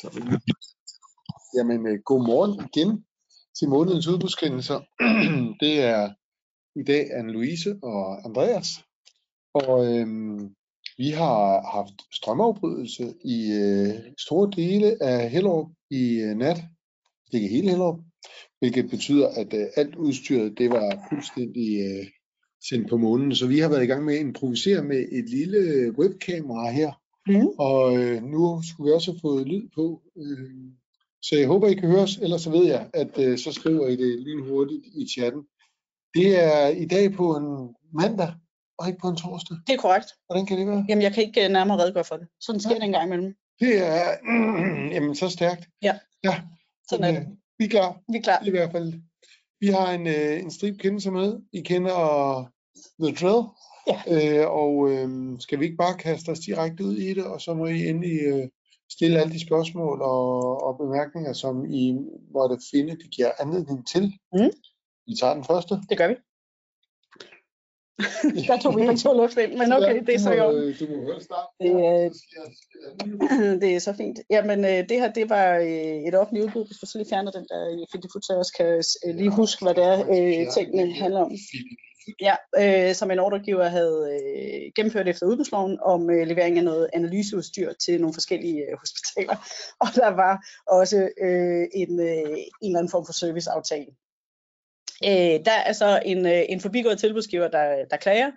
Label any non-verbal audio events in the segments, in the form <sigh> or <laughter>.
Så vil vi- Jamen, øh, god morgen igen til månedens udbudskendelser. <clears throat> Det er i dag Anne-Louise og Andreas. Og øhm, vi har haft strømafbrydelse i øh, store dele af Hellerup i øh, nat. Ikke hele Hellerup. Hvilket betyder, at øh, alt udstyret det var fuldstændig øh, sendt på månen. Så vi har været i gang med at improvisere med et lille webkamera her. Mm. Og øh, nu skulle vi også have fået lyd på. Øh, så jeg håber, I kan høre os. Ellers så ved jeg, at øh, så skriver I det lige hurtigt i chatten. Det er i dag på en mandag, og ikke på en torsdag. Det er korrekt. Hvordan kan det være? Jamen, jeg kan ikke øh, nærmere redegøre for det. Sådan sker det en gang imellem. Det er <clears throat> jamen, så stærkt. Ja. Ja, Sådan er det. øh, vi er klar. Vi er klar. I hvert fald. Vi har en, øh, en strip kendelse med. I kender The Drill. Ja. Øh, og øh, skal vi ikke bare kaste os direkte ud i det, og så må I endelig øh, stille alle de spørgsmål og, og bemærkninger, som I måtte finde, det giver anledning til. Mm. Vi tager den første. Det gør vi. <laughs> Der tog vi begge to luft ind, men okay, Ja, det er du så orden. øh, Du må høre starte. Det er- jeg- <clears throat> det er så fint. Jamen, øh, det her, det var øh, et offentligt udbud. Hvis du lige fjerner den der i Fittiput, så jeg også kan øh, lige huske, hvad det er, øh, tingene handler om. Ja, øh, som en ordregiver havde øh, gennemført efter udbudsloven om øh, levering af noget analyseudstyr til nogle forskellige øh, hospitaler. <laughs> Og der var også øh, en, øh, en eller anden form for serviceaftale. Øh, der er så en, øh, en forbigået tilbudsgiver, der, der klager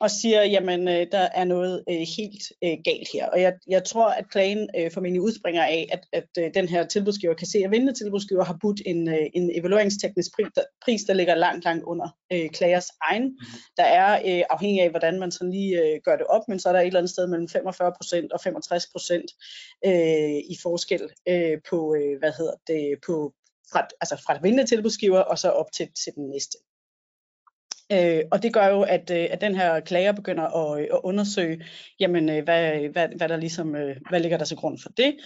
og siger, jamen øh, der er noget øh, helt øh, galt her. Og jeg, jeg tror, at klagen øh, formentlig udspringer af, at, at øh, den her tilbudsgiver kan se, at vindende tilbudsgiver har budt en, øh, en evalueringsteknisk pris der, pris, der ligger langt, langt under øh, klagers egen. Der er øh, afhængig af, hvordan man sådan lige øh, gør det op, men så er der et eller andet sted mellem 45% og 65% øh, i forskel øh, på, øh, hvad hedder det, på, fra, altså fra den vindende tilbudsgiver og så op til, til den næste. Øh, og det gør jo, at, øh, at den her klager begynder at, øh, at undersøge, jamen, øh, hvad, hvad, hvad, der ligesom, øh, hvad ligger der til grund for det.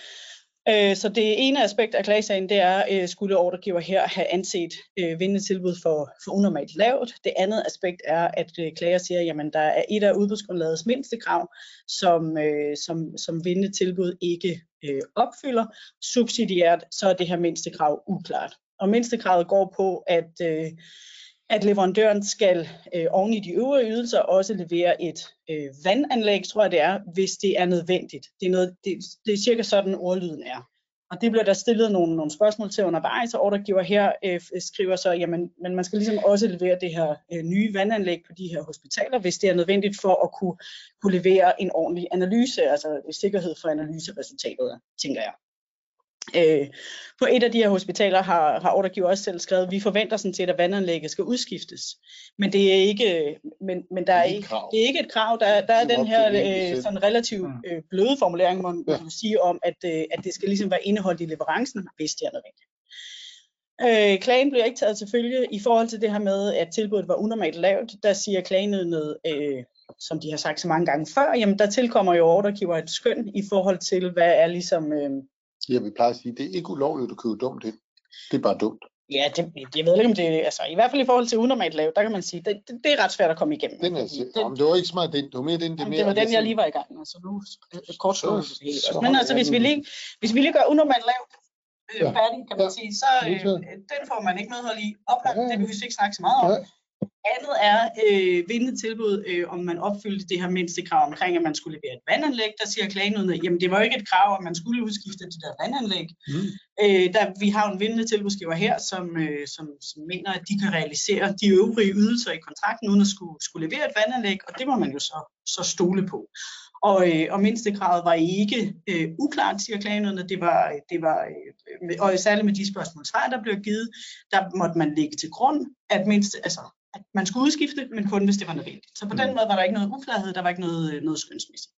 Øh, så det ene aspekt af klagesagen, det er, øh, skulle ordregiver her have anset øh, vindende tilbud for, for unormalt lavt. Det andet aspekt er, at øh, klager siger, jamen der er et af udbudsgrundlagets mindste krav, som, øh, som, som vindende tilbud ikke øh, opfylder. Subsidiært, så er det her mindste krav uklart. Og mindstekravet går på, at øh, at leverandøren skal øh, oven i de øvrige ydelser også levere et øh, vandanlæg, tror jeg det er, hvis det er nødvendigt. Det er, noget, det, det er cirka sådan ordlyden er. Og det bliver der stillet nogle, nogle spørgsmål til undervejs, og ordregiver her øh, skriver så, jamen men man skal ligesom også levere det her øh, nye vandanlæg på de her hospitaler, hvis det er nødvendigt for at kunne, kunne levere en ordentlig analyse, altså sikkerhed for analyseresultatet, tænker jeg. Øh, på et af de her hospitaler har, har ordregiver også selv skrevet, at vi forventer sådan set, at vandanlægget skal udskiftes. Men det er ikke, men, men der Det er ikke et ikke, krav. det er ikke et krav. Der, der er den her øh, sådan relativt øh, bløde formulering, man Ja. sige om, at, øh, at det skal ligesom være indeholdt i leverancen, hvis det er nødvendigt. Øh, klagen bliver ikke taget til følge i forhold til det her med, at tilbuddet var unormalt lavt. Der siger klagenødnet, øh, som de har sagt så mange gange før, jamen der tilkommer jo ordregiver et skøn i forhold til, hvad er ligesom... Øh, Jeg vil pleje at sige, det er ikke ulovligt at købe dumt ind. Det er bare dumt. Ja, det, jeg ved ikke om det altså i hvert fald i forhold til unormalt lavt, der kan man sige, det, det, det er ret svært at komme igennem. Den er den, Jamen, det var ikke så meget den. Det var mere den, det, jamen, mere, det var den, jeg lige var i gang med, så nu et kort Så- så også. Men altså, hvis vi den. lige, hvis vi lige gør unormalt lavt øh, Ja. færdig, kan man Ja. sige, så øh, den får man ikke noget hold i. Oplagt, Ja. det behøver vi ikke snakke så meget om. Nej. Andet er øh, vindende tilbud, øh, om man opfyldte det her mindste krav omkring, at man skulle levere et vandanlæg. Der siger klagenødene, jamen det var jo ikke et krav, at man skulle udskifte det der vandanlæg. Mm. Øh, der, vi har en vindende tilbudsgiver her, som, øh, som, som mener, at de kan realisere de øvrige ydelser i kontrakten, uden at skulle, skulle levere et vandanlæg, og det må man jo så, så stole på. Og, øh, og mindstekravet var ikke øh, uklart, siger klagenødene. Det var, det var øh, og særligt med de spørgsmål der blev givet, der måtte man lægge til grund, at mindste, altså, at man skulle udskifte, men kun hvis det var nødvendigt. Så på den Mm. måde var der ikke noget uklarhed, der var ikke noget, øh, noget skønsmæssigt.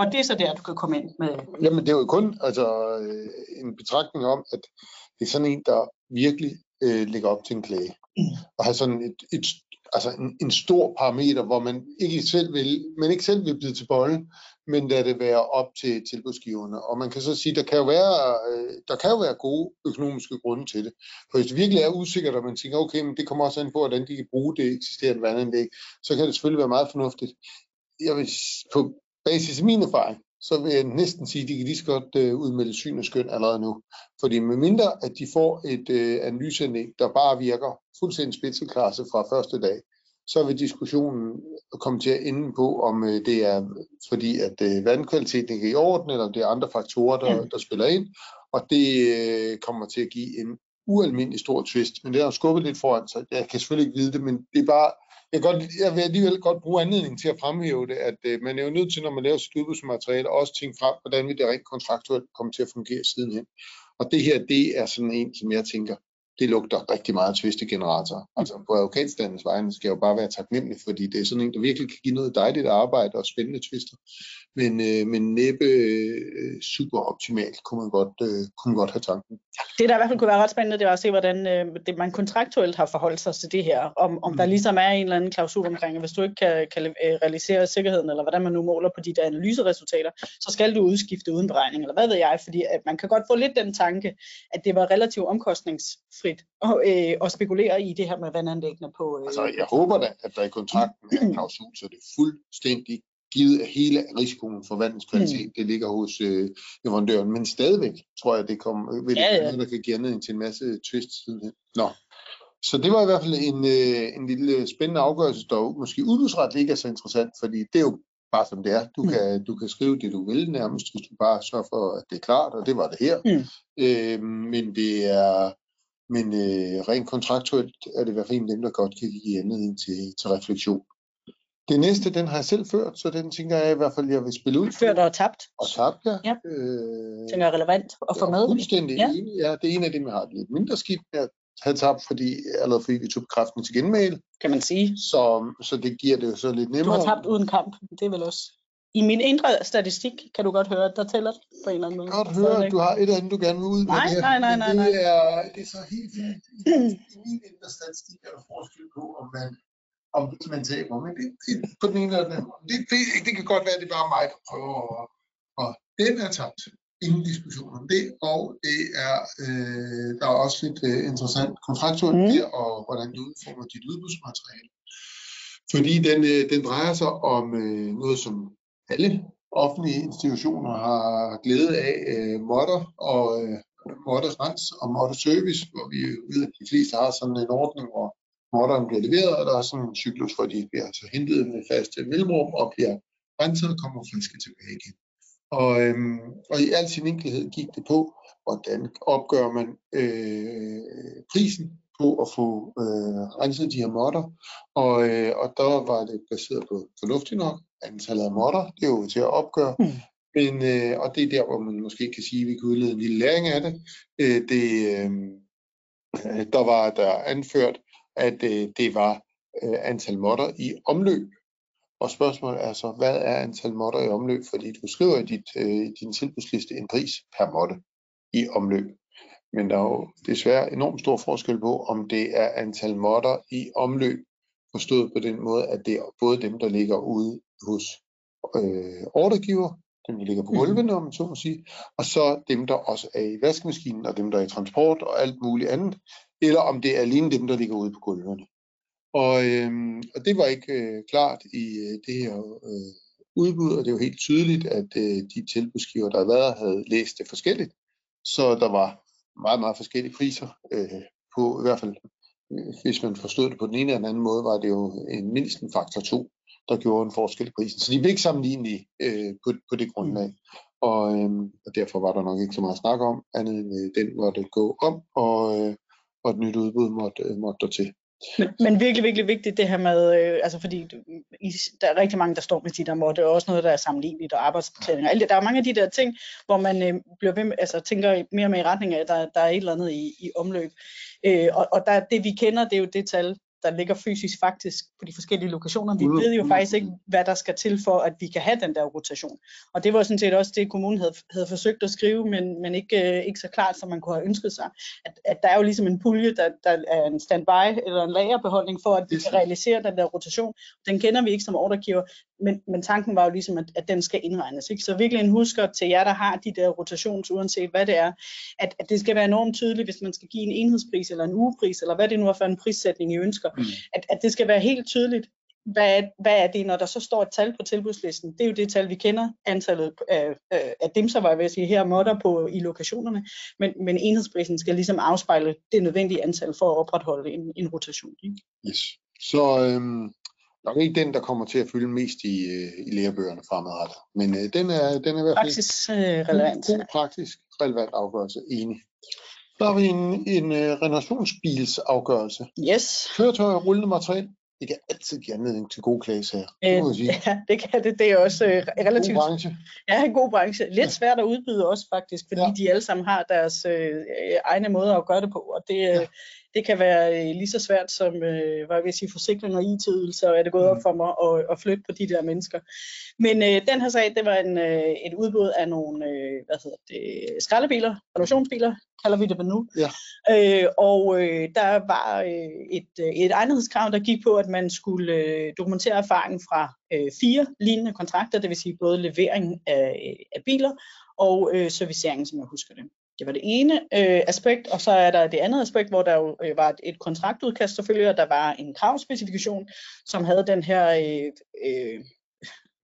Og det er så der, du kan komme ind med. Jamen, det er jo kun altså, øh, en betragtning om, at det er sådan en, der virkelig øh, ligger op til en klage at Og har sådan et, et, altså en, en stor parameter, hvor man ikke selv vil, man ikke selv vil blive til bolle, men lade det være op til tilbudsgiverne. Og man kan så sige, der kan jo være, øh, der kan jo være gode økonomiske grunde til det. For hvis det virkelig er usikkert, og man tænker, okay, men det kommer også an på, hvordan de kan bruge det eksisterende vandanlæg, så kan det selvfølgelig være meget fornuftigt. Jeg vil, på basis af min erfaring, så vil jeg næsten sige, at de kan lige så godt øh, udmelde syn og skøn allerede nu. Fordi med mindre, at de får et øh, analyseanlæg, der bare virker fuldstændig spidseklasse fra første dag, så vil diskussionen komme til at ende på, om øh, det er fordi, at øh, vandkvaliteten ikke er i orden, eller om det er andre faktorer, der, der spiller ind. Og det øh, kommer til at give en ualmindelig stor twist. Men det har skubbet lidt foran, så jeg kan selvfølgelig ikke vide det, men det er bare, jeg, godt, jeg vil alligevel godt bruge anledning til at fremhæve det, at øh, man er jo nødt til, når man laver sit udbudsmateriale, også tænke frem, hvordan vil det rent kontraktuelt komme til at fungere sidenhen. Og det her, det er sådan en, som jeg tænker, det lugter rigtig meget tvistegenerator. Altså på advokatstandens vegne skal jeg jo bare være taknemmelig, fordi det er sådan en, der virkelig kan give noget dejligt arbejde og spændende tvister. Men, øh, men næppe øh, super optimalt kunne man, godt, øh, kunne man godt have tanken. Det der i hvert fald kunne være ret spændende, det var at se, hvordan øh, det, man kontraktuelt har forholdt sig til det her. Om, om mm. der ligesom er en eller anden klausul omkring, at hvis du ikke kan, kan øh, realisere sikkerheden, eller hvordan man nu måler på de der analyseresultater, så skal du udskifte uden beregning, eller hvad ved jeg, fordi at man kan godt få lidt den tanke, at det var relativt omkostningsfrit at, øh, at spekulere i det her med vandanlæggene på... Øh, altså, jeg håber da, at der i kontrakten er en <clears throat> klausul, så det er fuldstændig givet af hele risikoen for vandens kvalitet, mm. det ligger hos øh, leverandøren. Men stadigvæk tror jeg, det kommer vil ja, ja. noget, der kan give anledning til en masse twist. Nå. Så det var i hvert fald en, øh, en lille spændende afgørelse, der måske udbudsret ikke er så interessant, fordi det er jo bare som det er. Du, mm. kan, du kan skrive det, du vil nærmest, hvis du bare sørger for, at det er klart, og det var det her. Mm. Øh, men det er men øh, rent kontraktuelt er det i hvert fald en af dem, der godt kan give anledning til, til refleksion. Det næste, den har jeg selv ført, så den tænker jeg i hvert fald, jeg vil spille ud. Ført og tabt. Og tabt, ja. ja. Øh, tænker jeg er relevant at få med. Fuldstændig ja. enig. Ja, det er en af dem, jeg har lidt mindre skidt med at have tabt, fordi, allerede fordi vi tog kraften til genmæl. Kan man sige. Så, så det giver det jo så lidt nemmere. Du har tabt uden kamp, det er vel også. I min indre statistik kan du godt høre, at der tæller det på en eller anden måde. Godt høre, at du har et eller andet, du gerne vil ud med nej, det her. Nej, nej, nej, nej. Det er, det er så helt fint. I, <clears throat> I min indre statistik er der forskel på, om man om man taber. Men det, det, på den ene eller den anden. Det, det, det kan godt være, at det er bare mig, der prøver at, og den er tabt. Ingen diskussion om det, og det er, øh, der er også lidt øh, interessant kontraktuelt mm. der, og hvordan du udformer dit udbudsmateriale. Fordi den, øh, den drejer sig om øh, noget, som alle offentlige institutioner har glæde af, øh, modder og øh, modder rens og modder service, hvor vi ved, at de fleste har sådan en ordning, hvor Morderen bliver leveret, og der er sådan en cyklus, hvor de bliver altså hentet med faste mellemrum og bliver renset og kommer friske tilbage igen. Og, øhm, og i al sin enkelhed gik det på, hvordan opgør man øh, prisen på at få øh, renset de her modder. Og, øh, og der var det baseret på fornuftigt nok. Antallet af modder, det er jo til at opgøre. Mm. Men, øh, og det er der, hvor man måske kan sige, at vi kan udlede en lille læring af det. Øh, det øh, der var der anført, at øh, det var øh, antal modder i omløb. Og spørgsmålet er så, hvad er antal modder i omløb? Fordi du skriver i dit, øh, din tilbudsliste en pris per modde i omløb. Men der er jo desværre enormt stor forskel på, om det er antal modder i omløb, forstået på den måde, at det er både dem, der ligger ude hos øh, ordregiver, dem, der ligger på gulvene, om man så må sige, og så dem, der også er i vaskemaskinen, og dem, der er i transport og alt muligt andet, eller om det er alene dem, der ligger ude på gulvene. Og, øh, og det var ikke øh, klart i øh, det her øh, udbud, og det er jo helt tydeligt, at øh, de tilbudsgiver, der har været, havde læst det forskelligt. Så der var meget, meget forskellige priser øh, på, i hvert fald øh, hvis man forstod det på den ene eller den anden måde, var det jo en mindst en faktor 2, der gjorde en forskel i prisen. Så de blev ikke sammenlignelige øh, på, på det grundlag. Og, øh, og derfor var der nok ikke så meget at snakke om, andet end øh, den måtte gå om, og, øh, og et nyt udbud måtte, øh, måtte der til. Men, men virkelig, virkelig vigtigt det her med, øh, altså fordi i, der er rigtig mange, der står med de der måtte, og også noget, der er sammenligneligt, og arbejdsbetaling og alt det. Der er mange af de der ting, hvor man øh, bliver ved med, altså tænker mere og mere i retning af, at der, der er et eller andet i, i omløb. Øh, og og der, det vi kender, det er jo det tal, der ligger fysisk faktisk på de forskellige lokationer. Vi ved jo faktisk ikke, hvad der skal til for, at vi kan have den der rotation. Og det var sådan set også det, kommunen havde, havde forsøgt at skrive, men, men ikke, øh, ikke så klart, som man kunne have ønsket sig. At, at der er jo ligesom en pulje, der, der er en standby eller en lagerbeholdning for, at vi kan realisere den der rotation. Den kender vi ikke som ordregiver, men, men tanken var jo ligesom, at, at den skal indregnes. Ikke? Så virkelig en husker til jer, der har de der rotations, uanset hvad det er, at, at det skal være enormt tydeligt, hvis man skal give en enhedspris eller en ugepris, eller hvad det nu er for en prissætning, I ønsker, mm. at, at det skal være helt tydeligt, hvad, hvad er det, når der så står et tal på tilbudslisten? Det er jo det tal, vi kender, antallet af, af dimser, var jeg vil sige, her måtter på i lokationerne, men, men enhedsprisen skal ligesom afspejle det nødvendige antal for at opretholde en, en rotation. Ikke? Yes. Så øhm, nok ikke den, der kommer til at fylde mest i, øh, i lærebøgerne fremadrettet, men øh, den, er, den er i hvert fald Praktisk øh, relevant. god, praktisk relevant afgørelse, enig. Så har vi en, en uh, renovationsbilsafgørelse. Yes. Køretøj og rullende materiel. Det kan altid give anledning til gode klagesager. Øh, Det må jeg sige. ja, det kan det. Det er også øh, relativt God branche. Ja, en god branche. Lidt svært at udbyde også faktisk, fordi Ja. ja. de alle sammen har deres øh, øh, egne måder at gøre det på, og det, øh, Ja. Det kan være øh, lige så svært som, øh, hvad vil jeg sige, forsikring og IT-ydelser, er det gået Mm. op for mig at, at flytte på de der mennesker. Men øh, den her sag, det var en, øh, et udbud af nogle, øh, hvad hedder det, skraldebiler, renovationsbiler, kalder vi det nu. Ja. Øh, og øh, der var øh, et, øh, et egnethedskrav, der gik på, at man skulle øh, dokumentere erfaring fra øh, fire lignende kontrakter, det vil sige både levering af, af biler og øh, servicering, som jeg husker det. Det var det ene øh, aspekt, og så er der det andet aspekt, hvor der jo øh, var et, et kontraktudkast selvfølgelig, og der var en kravspecifikation, som havde den her, øh, øh,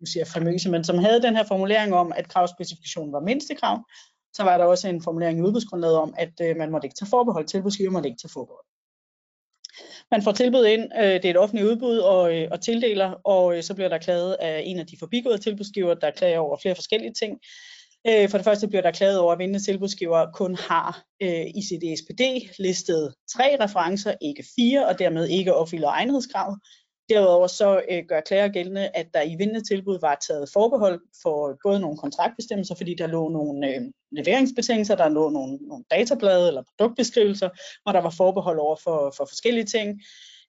nu siger famøse, men som havde den her formulering om, at kravspecifikationen var mindstekrav. Så var der også en formulering i udbudsgrundlaget om, at øh, man måtte ikke tage forbehold, tilbudsgiver måtte ikke tage forbehold. Man får tilbud ind, øh, det er et offentligt udbud og, øh, og tildeler, og øh, så bliver der klaget af en af de forbigåede tilbudsgiver, der klager over flere forskellige ting. Øh, for det første bliver der klaget over, at vindende tilbudsgiver kun har øh, i sit ESPD listet tre referencer, ikke fire, og dermed ikke opfylder egnethedskravet. Derudover så øh, gør klager gældende, at der i vindende tilbud var taget forbehold for både nogle kontraktbestemmelser, fordi der lå nogle øh, leveringsbetingelser, der lå nogle, nogle datablade eller produktbeskrivelser, og der var forbehold over for, for forskellige ting.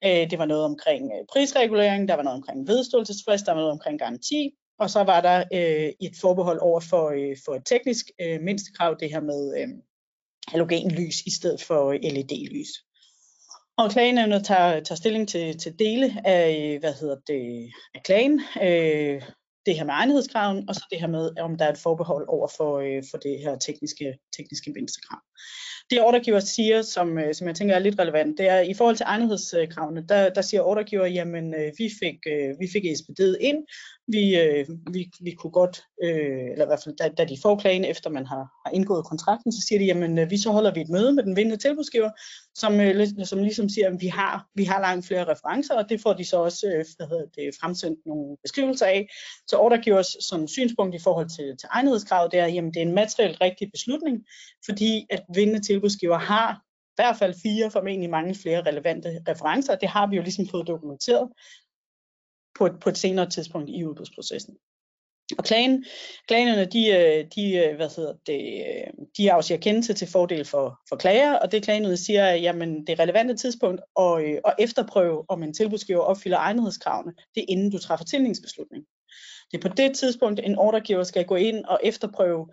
Øh, det var noget omkring øh, prisregulering, der var noget omkring vedståelsesfrist, der var noget omkring garanti, og så var der øh, et forbehold over for, øh, for et teknisk øh, mindstekrav, det her med øh, halogenlys i stedet for øh, LED-lys. Og klagenævnet tager, tager stilling til, til dele af, øh, hvad hedder det, af klagen, øh, det her med egnethedskraven, og så det her med, om der er et forbehold over for, øh, for det her tekniske, tekniske mindstekrav. Det ordregiver siger, som, øh, som jeg tænker er lidt relevant, det er i forhold til egnethedskravene, der, der siger ordregiver, jamen øh, vi fik, øh, vi fik SPD'et ind, vi, øh, vi, vi kunne godt, øh, eller i hvert fald da, da de får klagen, efter man har, har indgået kontrakten, så siger de, jamen øh, vi så holder vi et møde med den vindende tilbudsgiver, som, øh, som ligesom siger, at vi har, vi har langt flere referencer, og det får de så også øh, hvad hedder det, fremsendt nogle beskrivelser af. Så ordregivers som synspunkt i forhold til, til egnethedskravet, det er, jamen det er en materielt rigtig beslutning, fordi at vindende tilbudsgiver har i hvert fald fire, formentlig mange flere relevante referencer. Det har vi jo ligesom fået dokumenteret på et, på et senere tidspunkt i udbudsprocessen. Og klagen, klagerne, de, øh, de, øh, hvad hedder det, øh, de afsiger kendelse til fordel for, for klager, og det klagenødet siger, at jamen, det relevante tidspunkt at, og at efterprøve, om en tilbudsgiver opfylder egnethedskravene, det er inden du træffer tildelingsbeslutning. Det er på det tidspunkt, en ordregiver skal gå ind og efterprøve,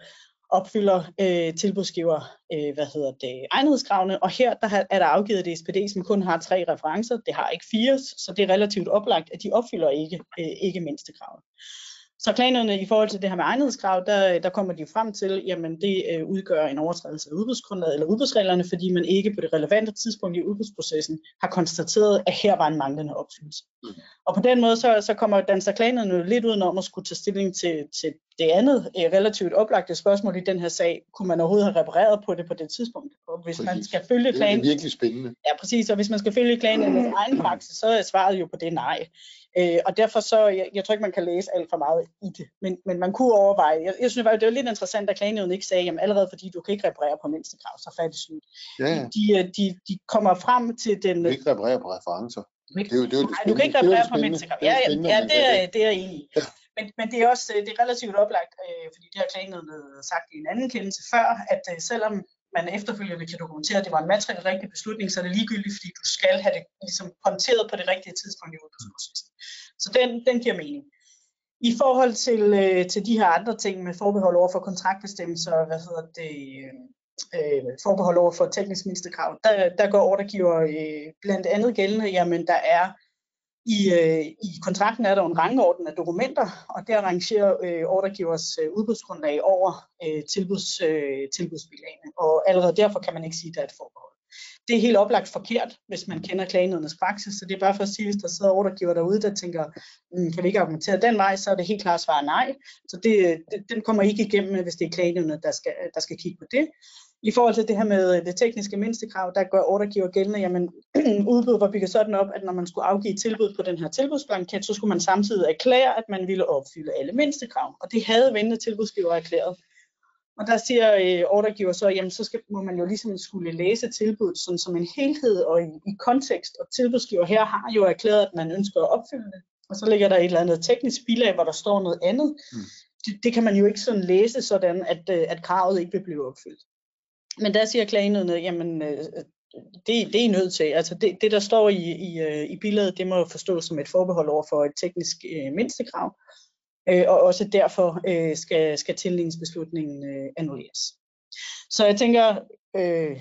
opfylder øh, tilbudsgiver øh, hvad hedder det, egnethedskravene, og her der er der afgivet et SPD, som kun har tre referencer, det har ikke fire, så det er relativt oplagt, at de opfylder ikke, øh, ikke mindstekravet. Så planerne i forhold til det her med egnethedskrav, der, der kommer de frem til, jamen det øh, udgør en overtrædelse af udbudsgrundlaget eller udbudsreglerne, fordi man ikke på det relevante tidspunkt i udbudsprocessen har konstateret, at her var en manglende opfyldelse. Mm. Og på den måde, så, så kommer danser klagenødene lidt udenom at skulle tage stilling til, til det andet øh, relativt oplagte spørgsmål i den her sag. Kunne man overhovedet have repareret på det på det tidspunkt? Og hvis man Præcis. skal følge Det er klagen, virkelig spændende. Ja, præcis. Og hvis man skal følge klagenævnets egen <clears throat> praksis, så er svaret jo på det nej. Øh, og derfor så, jeg, jeg tror ikke, man kan læse alt for meget i det. Men, men man kunne overveje, jeg, jeg synes, det var, det var lidt interessant, at klagenævnet ikke sagde, jamen allerede fordi du kan ikke reparere på mindstekrav, så færdig slut. Ja, ja. De, øh, de, de kommer frem til den... Du kan ikke reparere på referencer. Det er jo, det er jo det Nej, du kan ikke er reparere på spændende. mindstekrav. Det er Ja, ja, ja det, er, det er jeg enig i. Ja. Men, men det er også øh, det er relativt oplagt, øh, fordi det har klagenævnet sagt i en anden kendelse før, at øh, selvom man efterfølgende kan dokumentere, at det var en materiel rigtig beslutning, så er det ligegyldigt, fordi du skal have det ligesom håndteret på det rigtige tidspunkt i udbudsprocessen. Så den, den giver mening. I forhold til, øh, til de her andre ting med forbehold over for kontraktbestemmelser, hvad hedder det, øh, øh, forbehold over for teknisk mindstekrav, der, der går ordregiver øh, blandt andet gældende, jamen der er i, øh, I kontrakten er der en rangorden af dokumenter, og der rangerer øh, ordregivers øh, udbudsgrundlag over øh, tilbuds, øh, tilbudsbilagene. Og allerede derfor kan man ikke sige, at der er et forbehold. Det er helt oplagt forkert, hvis man kender klagenødernes praksis, så det er bare for at sige, hvis der sidder ordregiver derude, der tænker, hmm, kan vi ikke argumentere den vej, så er det helt klart svar nej. Så det, det, den kommer ikke igennem, hvis det er klagenøderne, der skal, der skal kigge på det. I forhold til det her med det tekniske mindstekrav, der gør ordregiver gældende, jamen udbud var bygget sådan op, at når man skulle afgive tilbud på den her tilbudsblanket, så skulle man samtidig erklære, at man ville opfylde alle mindstekrav. Og det havde vendende tilbudsgiver erklæret. Og der siger øh, ordregiver så, jamen så skal, må man jo ligesom skulle læse tilbuddet sådan som en helhed og i, i kontekst. Og tilbudsgiver her har jo erklæret, at man ønsker at opfylde det. Og så ligger der et eller andet teknisk bilag, hvor der står noget andet. Mm. Det, det kan man jo ikke sådan læse sådan, at, øh, at kravet ikke vil blive opfyldt. Men der siger klagenødene, jamen øh, det, det er nødt til. Altså det, det der står i, i, øh, i billedet, det må forstås som et forbehold over for et teknisk øh, mindstekrav. Øh, og også derfor øh, skal, skal tildelingsbeslutningen øh, annulleres. Så jeg tænker, øh,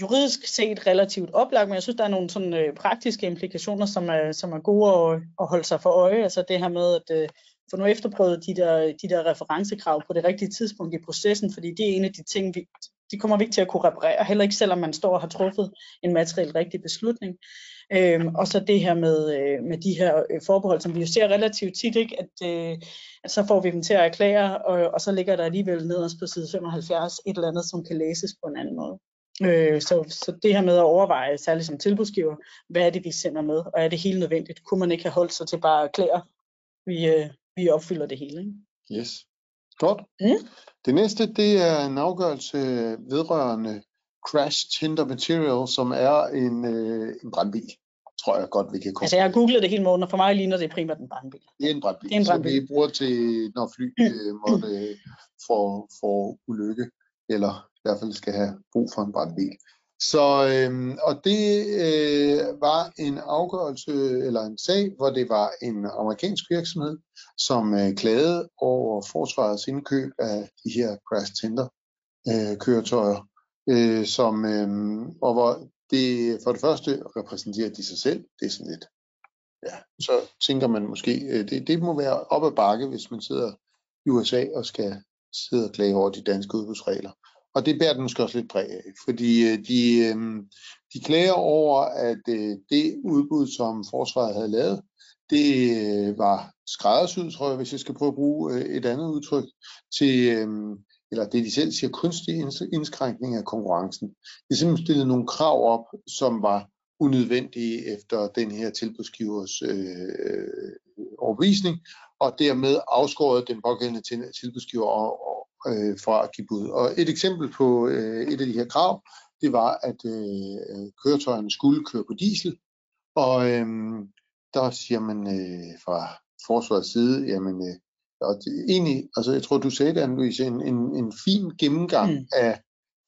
juridisk set relativt oplagt, men jeg synes, der er nogle sådan, øh, praktiske implikationer, som er, som er gode at, at holde sig for øje. Altså det her med at øh, få nu efterprøvet de der, de der referencekrav på det rigtige tidspunkt i processen, fordi det er en af de ting, vi, de kommer vi ikke til at kunne reparere, heller ikke selvom man står og har truffet en materielt rigtig beslutning. Øhm, og så det her med, øh, med de her øh, forbehold, som vi jo ser relativt tit, ikke? At, øh, at så får vi dem til at erklære, og, og så ligger der alligevel nederst på side 75 et eller andet, som kan læses på en anden måde. Øh, så, så det her med at overveje, særligt som tilbudsgiver, hvad er det, vi sender med, og er det helt nødvendigt? Kunne man ikke have holdt sig til bare at erklære, vi, øh, vi opfylder det hele? Ikke? Yes. Godt. Mm. Det næste, det er en afgørelse vedrørende Crash Tinder Material, som er en, øh, en brandbil tror jeg godt, vi kan komme. Altså jeg har googlet det hele morgen, og for mig ligner det primært en brandbil. Det er en brandbil, det er en brandbil. som vi bruger til, når fly <clears throat> øh, måtte få, få ulykke, eller i hvert fald skal have brug for en brandbil. Så, øh, og det øh, var en afgørelse, eller en sag, hvor det var en amerikansk virksomhed, som øh, klagede over forsvarets indkøb af de her crash tender øh, køretøjer, øh, som, øh, og hvor det for det første repræsenterer de sig selv. Det er sådan lidt, ja, så tænker man måske, øh, det, det må være op ad bakke, hvis man sidder i USA og skal sidde og klage over de danske udbudsregler. Og det bærer den måske også lidt præg af, fordi øh, de, øh, de klager over, at øh, det udbud, som forsvaret havde lavet, det øh, var skræddersyet, tror jeg, hvis jeg skal prøve at bruge øh, et andet udtryk, til, eller det de selv siger, kunstig indskrænkning af konkurrencen. De simpelthen stillede nogle krav op, som var unødvendige efter den her tilbudsgivers øh, øh overbevisning, og dermed afskåret den pågældende tilbudsgiver og, og, øh, fra at give bud. Og et eksempel på øh, et af de her krav, det var, at øh, øh køretøjerne skulle køre på diesel, og øh, der siger man øh, fra forsvarets side, jamen øh, og det, egentlig, altså jeg tror, du sagde det, Anne-Louise, en, en, en fin gennemgang mm. af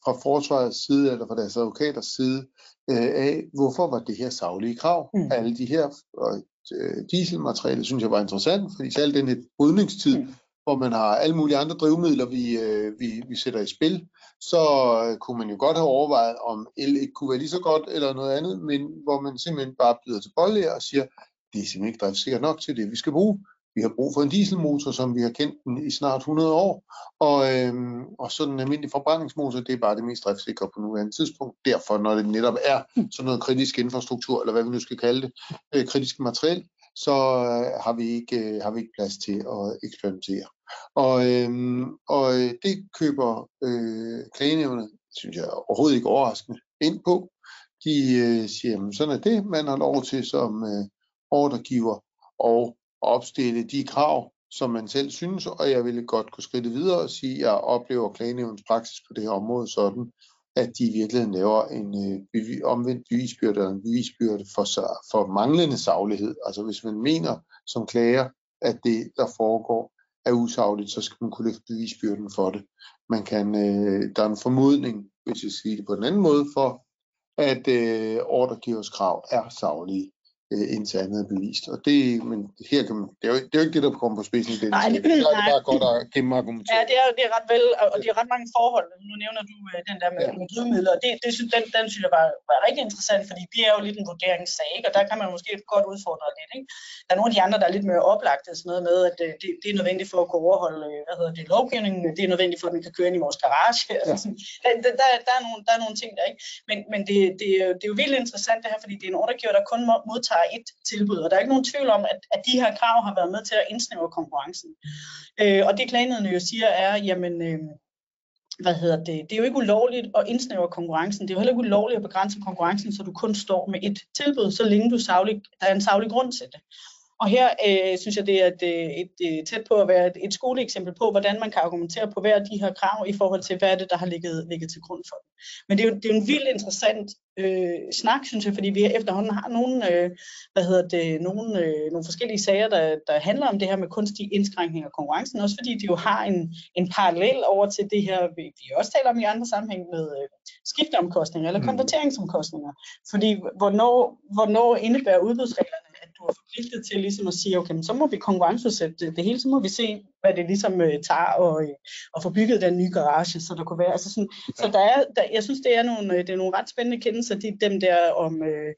fra forsvarets side, eller fra deres advokaters side, øh, af, hvorfor var det her savlige krav. Mm. Alle de her og, øh, dieselmateriale, synes jeg var interessant, fordi selv den her brydningstid, mm. hvor man har alle mulige andre drivmidler, vi, øh, vi, vi sætter i spil, så øh, kunne man jo godt have overvejet, om el ikke kunne være lige så godt, eller noget andet, men hvor man simpelthen bare byder til bolle og siger, det er simpelthen ikke driftsikkert nok til det, vi skal bruge. Vi har brug for en dieselmotor, som vi har kendt den i snart 100 år, og, øh, og sådan en almindelig forbrændingsmotor, det er bare det mest driftsikre på nuværende tidspunkt. Derfor, når det netop er sådan noget kritisk infrastruktur, eller hvad vi nu skal kalde det, øh, kritisk materiel, så øh, har, vi ikke, øh, har vi ikke plads til at eksperimentere. Og, øhm, øh, og det køber øh, klagenævnet, synes jeg overhovedet ikke overraskende, ind på. De øh, siger, at sådan er det, man har lov til som øh, ordregiver, og opstille de krav, som man selv synes, og jeg ville godt kunne skride videre og sige, at jeg oplever klagenævnens praksis på det her område sådan, at de i virkeligheden laver en øh, bevi, omvendt bevisbyrde eller en bevisbyrde for, for manglende saglighed. Altså hvis man mener som klager, at det, der foregår, er usagligt, så skal man kunne løfte bevisbyrden for det. Man kan, øh, der er en formodning, hvis jeg siger det på en anden måde, for at øh, ordregivers krav er saglige øh, indtil andet er bevist. Og det, men her kan man, det, er jo, det er jo ikke det, der kommer på spidsen i den Nej, det- Der er det nej. bare godt at gennemargumentere. Ja, det er, det er ret vel, og og det er ret mange forhold. Nu nævner du øh, den der med, Ja. med drivmidler, og det, det synes, den, den synes jeg var, var rigtig interessant, fordi det er jo lidt en vurderingssag, ikke? og der kan man måske godt udfordre lidt. Ikke? Der er nogle af de andre, der er lidt mere oplagte, sådan noget med, at øh, det, det er nødvendigt for at kunne overholde øh, hvad hedder det, lovgivningen, det er nødvendigt for, at den kan køre ind i vores garage. Ja. Altså, sådan, der, der, der, der, er nogle, der er nogle ting der, ikke? Men, men det, det, er jo- det er jo vildt interessant det her, fordi det er en ordregiver, der kun må- bare et tilbud, og der er ikke nogen tvivl om, at, at de her krav har været med til at indsnævre konkurrencen. Øh, og det klagenheden jo siger er, jamen, øh, hvad hedder det, det er jo ikke ulovligt at indsnævre konkurrencen. Det er jo heller ikke ulovligt at begrænse konkurrencen, så du kun står med et tilbud, så længe du savlig, der er en savlig grund til det. Og her øh, synes jeg, det er et, øh, et, et, tæt på at være et, et skoleeksempel på, hvordan man kan argumentere på hver af de her krav i forhold til, hvad er det, der har ligget, ligget til grund for dem. Men det er jo, det er jo en vildt interessant øh, snak, synes jeg, fordi vi efterhånden har nogle, øh, hvad hedder det, nogle, øh, nogle forskellige sager, der, der handler om det her med kunstig indskrænkning af konkurrencen, også fordi de jo har en, en parallel over til det her, vi, vi også taler om i andre sammenhæng med øh, skifteomkostninger eller Mm. konverteringsomkostninger. Fordi hvornår, hvornår indebærer udbudsreglerne, du er forpligtet til ligesom at sige, okay, men så må vi konkurrenceudsætte det, hele, så må vi se, hvad det ligesom øh, tager og, øh, og få bygget den nye garage, så der kunne være, altså sådan, så der er, der, jeg synes, det er nogle, øh, det er nogle ret spændende kendelser, de, dem der om, øh,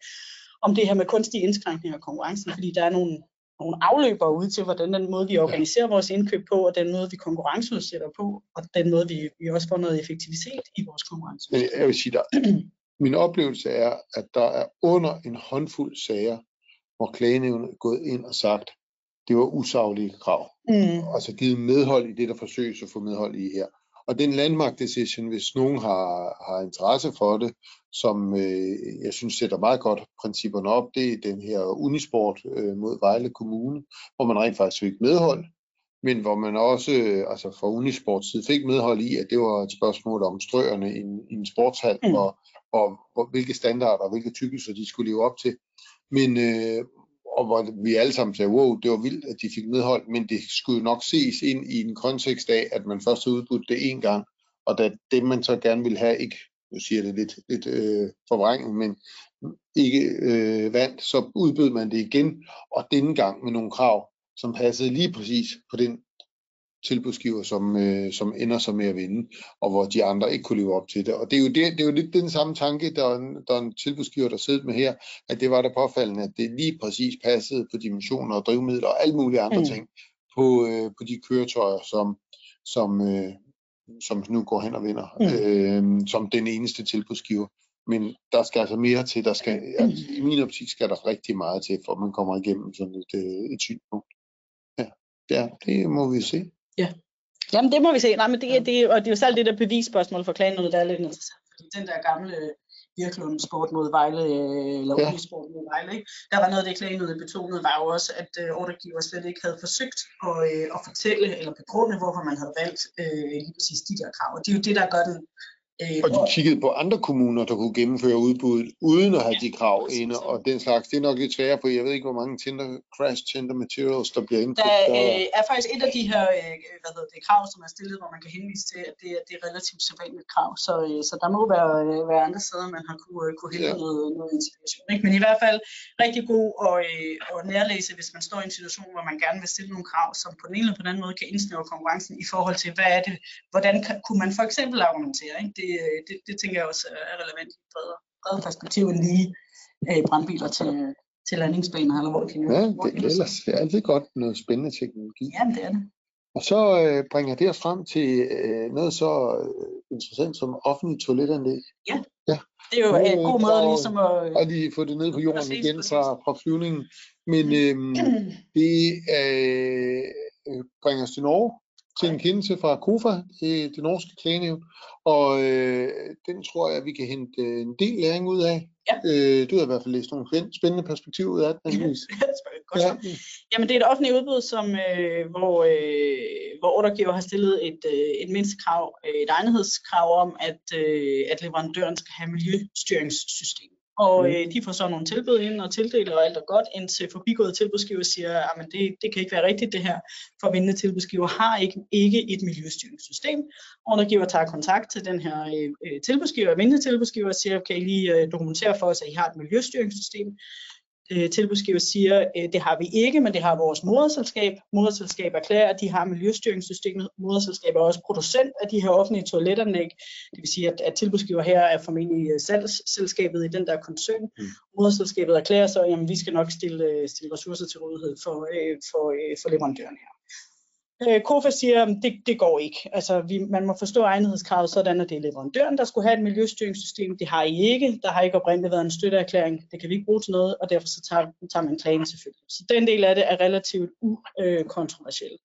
om det her med kunstig indskrænkning af konkurrencen, fordi der er nogle, nogle afløbere ud til, hvordan den måde, vi organiserer vores indkøb på, og den måde, vi konkurrenceudsætter på, og den måde, vi, vi også får noget effektivitet i vores konkurrence. Jeg vil sige dig, min oplevelse er, at der er under en håndfuld sager, hvor klagenævnet er gået ind og sagt, det var usaglige krav. Mm. Og så givet medhold i det, der forsøges at få medhold i her. Og den landmark decision, hvis nogen har, har interesse for det, som øh, jeg synes sætter meget godt principperne op, det er den her Unisport øh, mod Vejle Kommune, hvor man rent faktisk fik medhold, men hvor man også øh, altså fra Unisports side fik medhold i, at det var et spørgsmål om strøerne i en, i en sportshal, Mm. og, og, og hvilke standarder og hvilke tykkelser de skulle leve op til. Men, øh, og hvor vi alle sammen sagde, wow, det var vildt, at de fik medhold, men det skulle nok ses ind i en kontekst af, at man først har udbudt det en gang, og da det, man så gerne vil have, ikke, nu siger det lidt, lidt øh, forvrænget, men ikke øh, vandt, så udbød man det igen, og denne gang med nogle krav, som passede lige præcis på den tilbudsgiver, som, øh, som ender så med at vinde, og hvor de andre ikke kunne leve op til det. Og det er jo, det, det er jo lidt den samme tanke, der er, der er en tilbudsgiver, der sidder med her, at det var der påfaldende, at det lige præcis passede på dimensioner og drivmidler og alle mulige andre Mm. ting på, øh, på de køretøjer, som, som, øh, som nu går hen og vinder, Mm. øh, som den eneste tilbudsgiver. Men der skal altså mere til. Der skal, altså, I min optik skal der rigtig meget til, for man kommer igennem sådan et, øh, et synspunkt. Ja, det må vi se. Jamen det må vi se. Nej, men det, er- det, og det er jo selv det der bevisspørgsmål for klagenødet, der er lidt interessant. Fordi den der gamle Birklund sport mod Vejle, øh, eller Ja. ja. sport mod Vejle, ikke? der var noget af det klagenødet betonede, var jo også, at øh, ordregiver slet ikke havde forsøgt at, øh, at fortælle eller begrunde, hvorfor man havde valgt øh, lige præcis de der krav. Og det er jo det, der gør den øh, Og de kiggede på andre kommuner, der kunne gennemføre udbuddet, uden at have de krav inde, og den slags. Det er nok lidt sværere, for jeg ved ikke, hvor mange tinder, crash tender materials, der bliver indkøbt. Der øh, er faktisk et af de her øh, hvad hedder det, krav, som er stillet, hvor man kan henvise til, at det, er- det er relativt sædvanligt krav. Så, øh, så der må være, øh, være andre steder, man har kunne, øh, kunne hente ja. noget, noget inspiration. Ikke? Men i hvert fald rigtig god at, øh, at nærlæse, hvis man står i en situation, hvor man gerne vil stille nogle krav, som på den ene eller på den anden måde kan indsnævre konkurrencen i forhold til, hvad er det, hvordan kan, kunne man for eksempel argumentere. Ikke? Det, øh, det, det tænker jeg også er relevant i et bredere, bredere perspektiv end lige øh, brandbiler til, til landingsbaner, eller hvor det kan ja, det er ellers det er altid godt noget spændende teknologi. Ja, det er det. Og så øh, bringer det os frem til øh, noget så øh, interessant som offentlige toiletanlæg. Det er jo Nu, en god måde der- ligesom at... Og lige få det ned på jorden Præcis, igen præcis. fra, fra flyvningen. Men øhm, det øh, øh, bringer os til Norge, til en kendelse fra KOFA, det, det norske klagenævn, og øh, den tror jeg, vi kan hente øh, en del læring ud af. Ja. Øh, du har i hvert fald læst nogle spænd- spændende perspektiver ud af den. <laughs> Godt Ja, ja. Jamen, det er et offentligt udbud, som, øh, hvor, øh, hvor ordregiver har stillet et, øh, et mindstekrav, et egnethedskrav om, at, øh, at leverandøren skal have miljøstyringssystem. Og Mm. øh, de får så nogle tilbud ind og tildeler, og alt er godt, indtil forbigået tilbudsgiver siger, at det, det kan ikke være rigtigt det her, for vindende tilbudsgiver har ikke, ikke et miljøstyringssystem. Ordregiver tager kontakt til den her øh, øh, tilbudsgiver, vindende tilbudsgiver, og siger, kan I lige øh, dokumentere for os, at I har et miljøstyringssystem? Øh, tilbudsgiver siger, øh, det har vi ikke, men det har vores moderselskab. Moderselskab erklærer, at de har miljøstyringssystemet. Moderselskab er også producent af de her offentlige toiletanlæg. Det vil sige, at, at tilbudsgiver her er formentlig øh, salgsselskabet i den der koncern. Mm. Moderselskabet erklærer så, at vi skal nok stille, øh, stille ressourcer til rådighed for, øh, for, øh, for leverandøren her. Øh, KOFA siger, at det, det går ikke. Altså, vi, man må forstå egnethedskravet sådan, at det er leverandøren, der skulle have et miljøstyringssystem. Det har I ikke. Der har ikke oprindeligt været en støtteerklæring. Det kan vi ikke bruge til noget, og derfor så tager, tager man klagen selvfølgelig. Så den del af det er relativt ukontroversiel.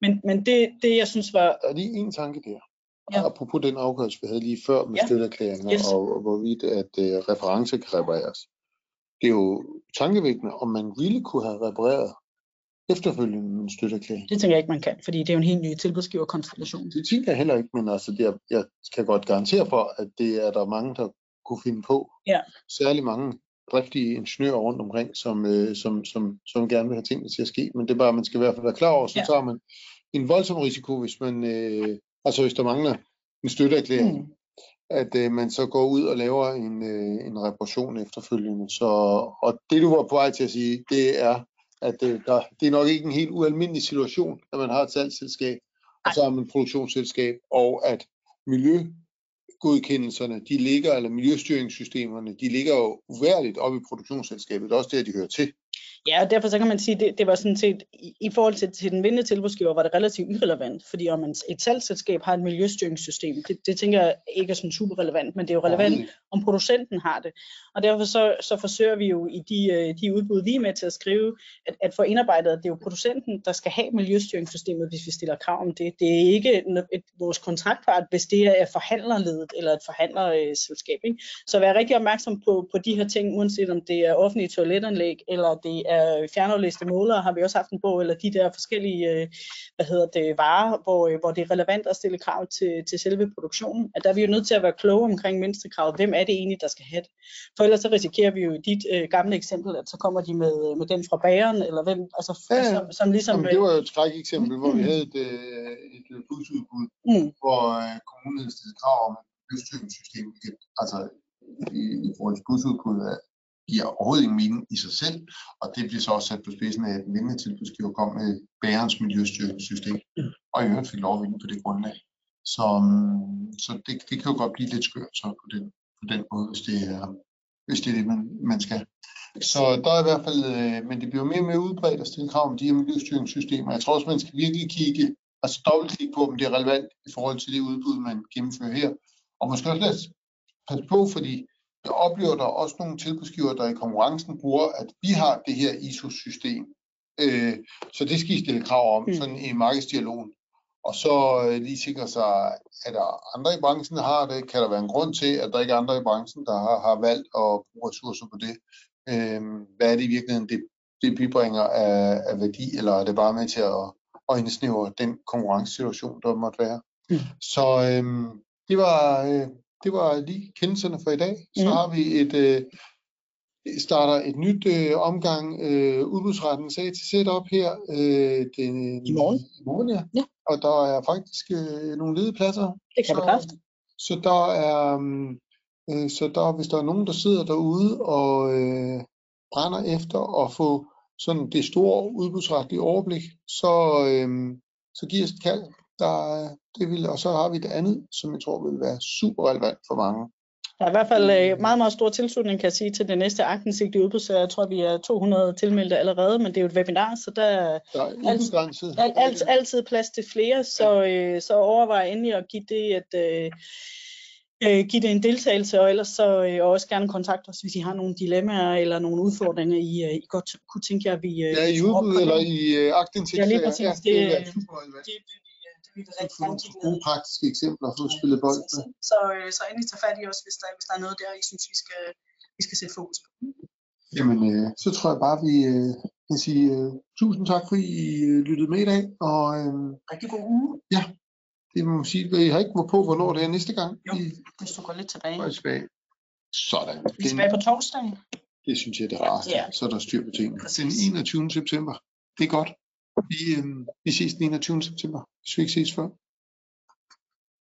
Men, men det, det, jeg synes var... Der er lige en tanke der. Ja. Apropos den afgørelse, vi havde lige før med ja. støtteerklæringer, yes. og, og hvorvidt at uh, referencer kan repareres. Det er jo tankevækkende, om man ville kunne have repareret efterfølgende en støtteerklæring. Det tænker jeg ikke, man kan, fordi det er jo en helt ny tilbudsgiverkonstellation. Det tænker jeg heller ikke, men altså, det er, jeg kan godt garantere for, at det er der mange, der kunne finde på. Ja. Særlig mange driftige ingeniører rundt omkring, som, øh, som, som, som gerne vil have tingene til at ske. Men det er bare, man skal i hvert fald være klar over, så ja. tager man en voldsom risiko, hvis man, øh, altså hvis der mangler en støtteerklæring, mm. at øh, man så går ud og laver en, øh, en reparation efterfølgende. Så, og det du var på vej til at sige, det er at øh, der, det er nok ikke en helt ualmindelig situation, at man har et salgsselskab, og så har man et produktionsselskab, og at miljøgodkendelserne, de ligger, eller miljøstyringssystemerne, de ligger jo uværligt op i produktionsselskabet. Det er også der, de hører til. Ja, og derfor så kan man sige, det, det var sådan set, i, i forhold til, til den vindende tilbudsgiver, var det relativt irrelevant, fordi om man, et salgsselskab har et miljøstyringssystem, det, det tænker jeg ikke er sådan super relevant, men det er jo relevant, om producenten har det. Og derfor så, så forsøger vi jo i de, øh, de udbud, vi er med til at skrive, at, at få indarbejdet, at det er jo producenten, der skal have miljøstyringssystemet, hvis vi stiller krav om det. Det er ikke et, et, vores kontraktpart, hvis det er forhandlerledet eller et forhandlerselskab. Ikke? Så vær rigtig opmærksom på, på de her ting, uanset om det er offentlige toiletanlæg, eller det er fjernaflæste målere, har vi også haft en bog, eller de der forskellige øh, hvad hedder det, varer, hvor, øh, hvor det er relevant at stille krav til, til selve produktionen. At der er vi jo nødt til at være kloge omkring mindstekravet. Hvem er det egentlig, der skal have det? For ellers så risikerer vi jo i dit øh, gamle eksempel, at så kommer de med, med den fra bageren, eller hvem, altså, ja, som, som ligesom... Jamen, det var jo et skræk eksempel, hvor vi havde et, et, et busudbud, mm. hvor øh, kommunen stillet krav om et løsstyringssystem, altså i, i forhold til busudbud giver overhovedet ingen mening i sig selv, og det bliver så også sat på spidsen af, at den vindende tilbudsgiver kom med bærens miljøstyringssystem, og i øvrigt fik lov at vinde på det grundlag. Så, så det, det kan jo godt blive lidt skørt så på den, på den måde, hvis det er, hvis det, er det, man, man skal. Så der er i hvert fald, øh, men det bliver mere og mere udbredt at stille krav om de her miljøstyringssystemer. Jeg tror også, man skal virkelig kigge, altså dobbeltkigge på, om det er relevant i forhold til det udbud, man gennemfører her. Og måske også lade passe på, fordi jeg oplever der også nogle tilbudsgiver, der i konkurrencen bruger, at vi har det her ISO-system. Øh, så det skal I stille krav om, mm. sådan i markedsdialogen. Og så øh, lige sikre sig, at der andre i branchen, der har det? Kan der være en grund til, at der ikke er andre i branchen, der har, har valgt at bruge ressourcer på det? Øh, hvad er det i virkeligheden, det, det bibringer af, af værdi, eller er det bare med til at, at indsnævre den konkurrencesituation, der måtte være? Mm. Så øh, det var... Øh, det var lige kendelserne for i dag. Så mm. har vi et øh, starter et nyt øh, omgang øh, udbudsretten sag til setup her øh, den, i morgen. I morgen ja. ja. Og der er faktisk øh, nogle ledige pladser. Det kan bekræfte. Så der er øh, så der hvis der er nogen der sidder derude og øh, brænder efter at få sådan det store udbudsretlige overblik, så øh, så giver os et kald der, det vil, og så har vi det andet, som jeg tror vil være super relevant for mange. Der er i hvert fald øh, meget, meget stor tilslutning, kan jeg sige, til det næste aktindsigt i udbud, så jeg tror, vi er 200 tilmeldte allerede, men det er jo et webinar, så der, der er altid, alt, alt, altid plads til flere, så, øh, så overvej endelig at give det et, øh, øh, give det en deltagelse, og ellers så øh, også gerne kontakte os, hvis I har nogle dilemmaer eller nogle udfordringer, I, øh, I godt kunne tænke jer, at vi... Øh, ja, i udbud eller i øh, aktindsigt. Ja, lige præcis. Ja, det, det, det, det, det, vi rigtig gerne kigge ned praktiske eksempler at få spillet bold med. Så, øh, så endelig tage fat i os, hvis der, hvis der er noget der, I synes, vi skal, vi skal sætte fokus på. Jamen, øh, så tror jeg bare, vi øh, kan sige øh, tusind tak, fordi I øh, lyttede med i dag. Og, øh, Rigtig god uge. Ja, det må man sige. I har ikke været på, hvornår det er næste gang. Jo, hvis du går lidt tilbage. Går tilbage. Sådan. Vi er tilbage på torsdag. Det synes jeg, det er rart. Ja. Så er der styr på tingene. Den 21. september. Det er godt. Vi, øh, vi ses den 21. september, hvis vi ikke ses før.